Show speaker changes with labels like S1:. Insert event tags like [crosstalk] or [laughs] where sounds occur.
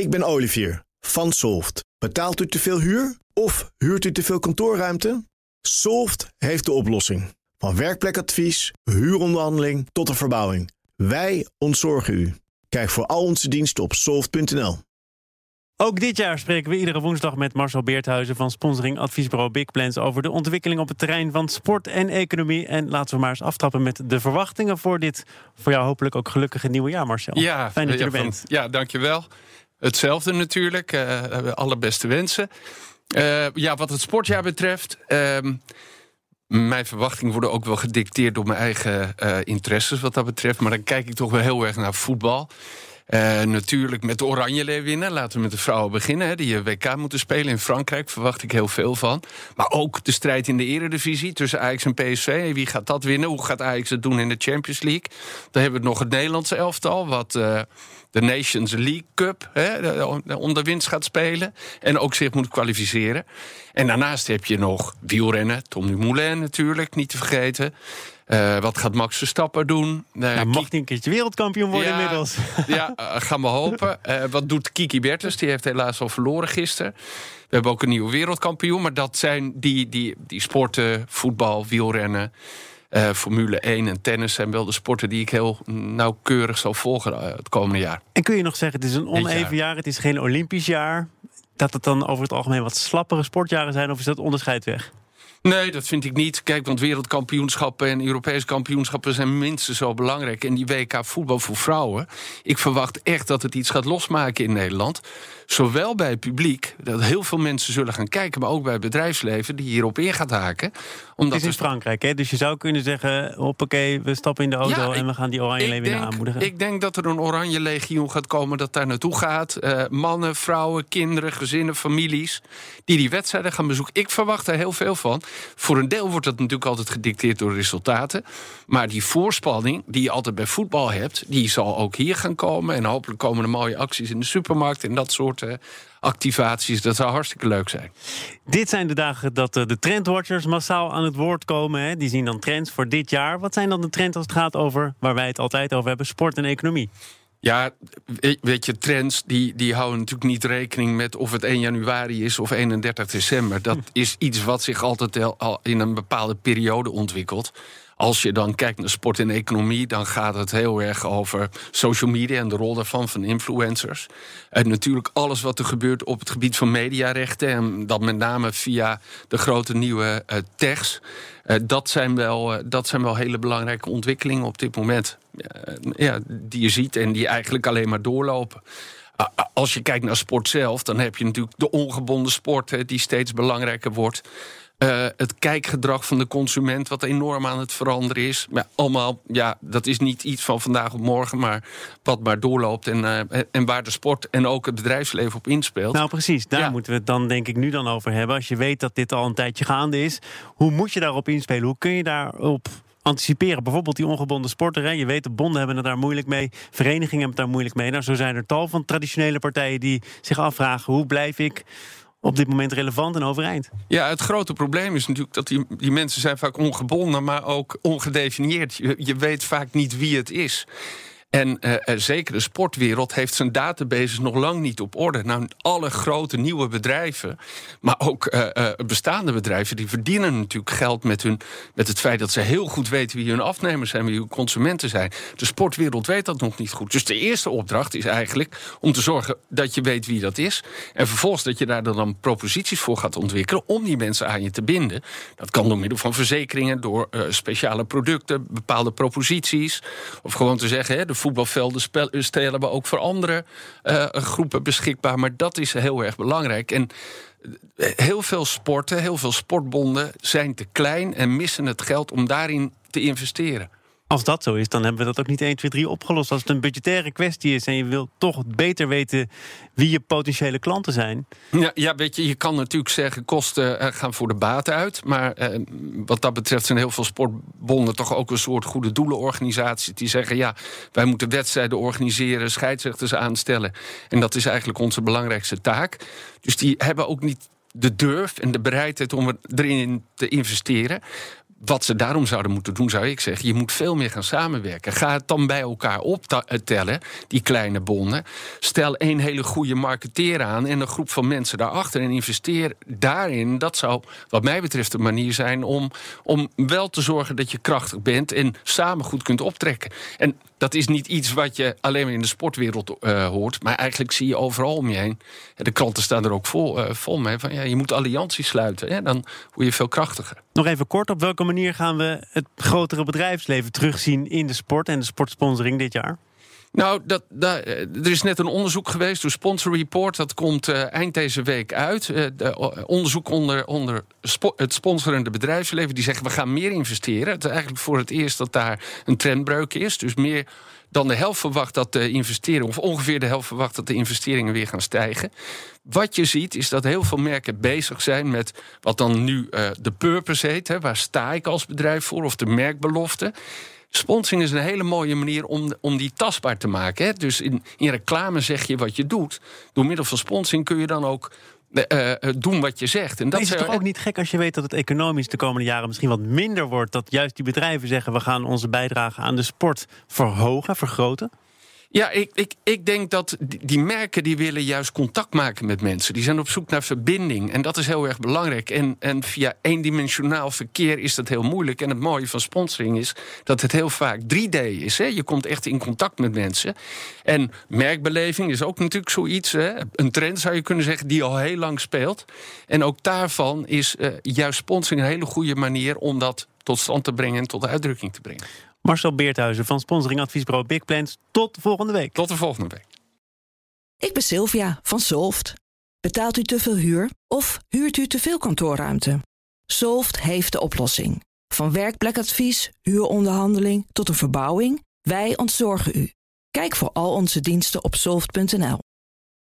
S1: Ik ben Olivier van Solft. Betaalt u te veel huur of huurt u te veel kantoorruimte? Solft heeft de oplossing. Van werkplekadvies, huuronderhandeling tot de verbouwing. Wij ontzorgen u. Kijk voor al onze diensten op soft.nl.
S2: Ook dit jaar spreken we iedere woensdag met Marcel Beerthuizen van sponsoring adviesbureau Big Plans over de ontwikkeling op het terrein van sport en economie. En laten we maar eens aftrappen met de verwachtingen voor dit voor jou hopelijk ook gelukkige nieuwe jaar, Marcel.
S3: Ja,
S2: fijn dat je
S3: ja,
S2: er
S3: van-
S2: bent.
S3: ja, dankjewel. Hetzelfde natuurlijk. eh alle beste wensen. Eh, ja, wat het sportjaar betreft. ehm, mijn verwachtingen worden ook wel gedicteerd door mijn eigen eh, interesses wat dat betreft. Maar dan kijk ik toch wel heel erg naar voetbal. Eh, natuurlijk met de Oranje winnen. Laten we met de vrouwen beginnen. Hè, die eh, WK moeten spelen in Frankrijk. Verwacht ik heel veel van. Maar ook de strijd in de eredivisie tussen Ajax en PSV. Wie gaat dat winnen? Hoe gaat Ajax het doen in de Champions League? Dan hebben we nog het Nederlandse elftal. Wat eh, de Nations League Cup hè, winst gaat spelen. En ook zich moet kwalificeren. En daarnaast heb je nog wielrennen. Tom Dumoulin natuurlijk, niet te vergeten. Eh, wat gaat Max Verstappen doen? Kiek-
S2: mocht hij een keertje wereldkampioen worden
S3: ja,
S2: inmiddels. [laughs]
S3: Ja, eh, gaan we hopen. Eh, wat doet Kiki Bertens? Die heeft helaas al verloren gisteren. We hebben ook een nieuwe wereldkampioen. Maar dat zijn die, die, die sporten, voetbal, wielrennen... Formule 1 en tennis zijn wel de sporten die ik heel nauwkeurig zal volgen het komende jaar.
S2: En kun je nog zeggen, het is een oneven
S3: jaar.
S2: jaar, het is geen Olympisch jaar. Dat het dan over het algemeen wat slappere sportjaren zijn, of is dat onderscheid weg?
S3: Nee, dat vind ik niet. Kijk, want wereldkampioenschappen en Europese kampioenschappen zijn minstens zo belangrijk. En die WK voetbal voor vrouwen. Ik verwacht echt dat het iets gaat losmaken in Nederland. Zowel bij het publiek, dat heel veel mensen zullen gaan kijken, maar ook bij het bedrijfsleven die hierop in gaat haken.
S2: Het
S3: Omdat
S2: is in
S3: er-
S2: Frankrijk, hè? dus je zou kunnen zeggen... hoppakee, we stappen in de auto
S3: Ja,
S2: en
S3: ik-
S2: we gaan die oranje leeuwinnen aanmoedigen.
S3: ik denk dat er een oranje legioen gaat komen dat daar naartoe gaat. Eh, mannen, vrouwen, kinderen, gezinnen, families. Die die wedstrijden gaan bezoeken. Ik verwacht er heel veel van. Voor een deel wordt dat natuurlijk altijd gedicteerd door resultaten. Maar die voorspanning die je altijd bij voetbal hebt... die zal ook hier gaan komen. En hopelijk komen er mooie acties in de supermarkt... en dat soort eh, activaties. Dat zou hartstikke leuk zijn.
S2: Dit zijn de dagen dat eh, de trendwatchers massaal aan het woord komen. Hè? Die zien dan trends voor dit jaar. Wat zijn dan de trends als het gaat over, waar wij het altijd over hebben, sport en economie?
S3: Ja, weet- je, trends die, die houden natuurlijk niet rekening met of het 1 januari is of 31 december. Dat [laughs] is iets wat zich altijd al- al in een bepaalde periode ontwikkelt. Als je dan kijkt naar sport en economie, dan gaat het heel erg over social media en de rol daarvan van influencers. En natuurlijk alles wat er gebeurt op het gebied van mediarechten. En dat met name via de grote nieuwe eh, techs. Eh, dat, zijn wel, eh, dat zijn wel hele belangrijke ontwikkelingen op dit moment. Ja, die je ziet en die eigenlijk alleen maar doorlopen. Als je kijkt naar sport zelf, dan heb je natuurlijk de ongebonden sport die steeds belangrijker wordt. Eh, het kijkgedrag van de consument, wat enorm aan het veranderen is. Maar allemaal, ja, dat is niet iets van vandaag op morgen, maar wat maar doorloopt en, eh, en waar de sport en ook het bedrijfsleven op inspeelt.
S2: Nou, precies. Daar
S3: Ja.
S2: moeten we het dan denk ik nu dan over hebben. Als je weet dat dit al een tijdje gaande is, hoe moet je daarop inspelen? Hoe kun je daarop anticiperen? Bijvoorbeeld die ongebonden sporter. Hè? Je weet, de bonden hebben het daar moeilijk mee. Verenigingen hebben het daar moeilijk mee. Nou, zo zijn er tal van traditionele partijen die zich afvragen... hoe blijf ik op dit moment relevant en overeind?
S3: Ja, het grote probleem is natuurlijk dat die, die mensen zijn vaak ongebonden, maar ook ongedefinieerd. Je, je weet vaak niet wie het is. En eh, eh, zeker de sportwereld heeft zijn databases nog lang niet op orde. Nou, alle grote nieuwe bedrijven, maar ook eh, bestaande bedrijven, die verdienen natuurlijk geld met, hun, met het feit dat ze heel goed weten wie hun afnemers zijn, wie hun consumenten zijn. De sportwereld weet dat nog niet goed. Dus de eerste opdracht is eigenlijk om te zorgen dat je weet wie dat is. En vervolgens dat je daar dan proposities voor gaat ontwikkelen om die mensen aan je te binden. Dat kan door middel van verzekeringen, door speciale producten, bepaalde proposities. Of gewoon te zeggen, hè, de voetbalvelden stellen we ook voor andere eh, groepen beschikbaar. Maar dat is heel erg belangrijk. En eh, heel veel sporten, heel veel sportbonden zijn te klein en missen het geld om daarin te investeren.
S2: Als dat zo is, dan hebben we dat ook niet 1, 2, 3 opgelost. Als het een budgettaire kwestie is en je wil toch beter weten wie je potentiële klanten zijn.
S3: Ja, ja, weet je, je kan natuurlijk zeggen kosten eh, gaan voor de baat uit. Maar eh, wat dat betreft zijn heel veel sportbonden toch ook een soort goede doelenorganisaties. Die zeggen ja, wij moeten wedstrijden organiseren, scheidsrechters aanstellen. En dat is eigenlijk onze belangrijkste taak. Dus die hebben ook niet de durf en de bereidheid om er- erin te investeren. Wat ze daarom zouden moeten doen, zou ik zeggen, je moet veel meer gaan samenwerken. Ga het dan bij elkaar optellen, die kleine bonden. Stel één hele goede marketeer aan en een groep van mensen daarachter en investeer daarin. Dat zou, wat mij betreft, een manier zijn om, om wel te zorgen dat je krachtig bent en samen goed kunt optrekken. En dat is niet iets wat je alleen maar in de sportwereld uh, hoort, maar eigenlijk zie je overal om je heen. De kranten staan er ook vol, uh, vol mee van ja, je moet allianties sluiten. Hè? Dan word je veel krachtiger.
S2: Nog even kort, op welke manier gaan we het grotere bedrijfsleven terugzien in de sport en de sportsponsoring dit jaar?
S3: Nou, dat, eh, er is net een onderzoek geweest door Sponsor Report. Dat komt uh, eind deze week uit. De, onderzoek onder, onder spo het sponsorende bedrijfsleven. Die zeggen we gaan meer investeren. Het is eigenlijk voor het eerst dat daar een trendbreuk is. Dus meer dan de helft verwacht dat de investeringen, of ongeveer de helft verwacht dat de investeringen weer gaan stijgen. Wat je ziet is dat heel veel merken bezig zijn met wat dan nu de purpose heet. Hè, waar sta ik als bedrijf voor? Of de merkbelofte. Sponsoring is een hele mooie manier om, om die tastbaar te maken. Hè? Dus in, in reclame zeg je wat je doet. Door middel van sponsoring kun je dan ook uh, doen wat je zegt.
S2: En dat is het toch ook niet gek als je weet dat het economisch de komende jaren misschien wat minder wordt? Dat juist die bedrijven zeggen: we gaan onze bijdrage aan de sport verhogen, vergroten?
S3: Ja, ik, ik, ik denk dat die merken die willen juist contact maken met mensen. Die zijn op zoek naar verbinding. En dat is heel erg belangrijk. En, en via eendimensionaal verkeer is dat heel moeilijk. En het mooie van sponsoring is dat het heel vaak 3D is. Hè? Je komt echt in contact met mensen. En merkbeleving is ook natuurlijk zoiets. Hè? Een trend zou je kunnen zeggen die al heel lang speelt. En ook daarvan is uh, juist sponsoring een hele goede manier om dat tot stand te brengen en tot uitdrukking te brengen.
S2: Marcel Beerthuizen van sponsoringadviesbureau Big Plans. Tot volgende week.
S3: Tot de volgende week.
S4: Ik ben Sylvia van Solft. Betaalt u te veel huur of huurt u te veel kantoorruimte? Solft heeft de oplossing. Van werkplekadvies, huuronderhandeling tot een verbouwing, wij ontzorgen u. Kijk voor al onze diensten op soft.nl.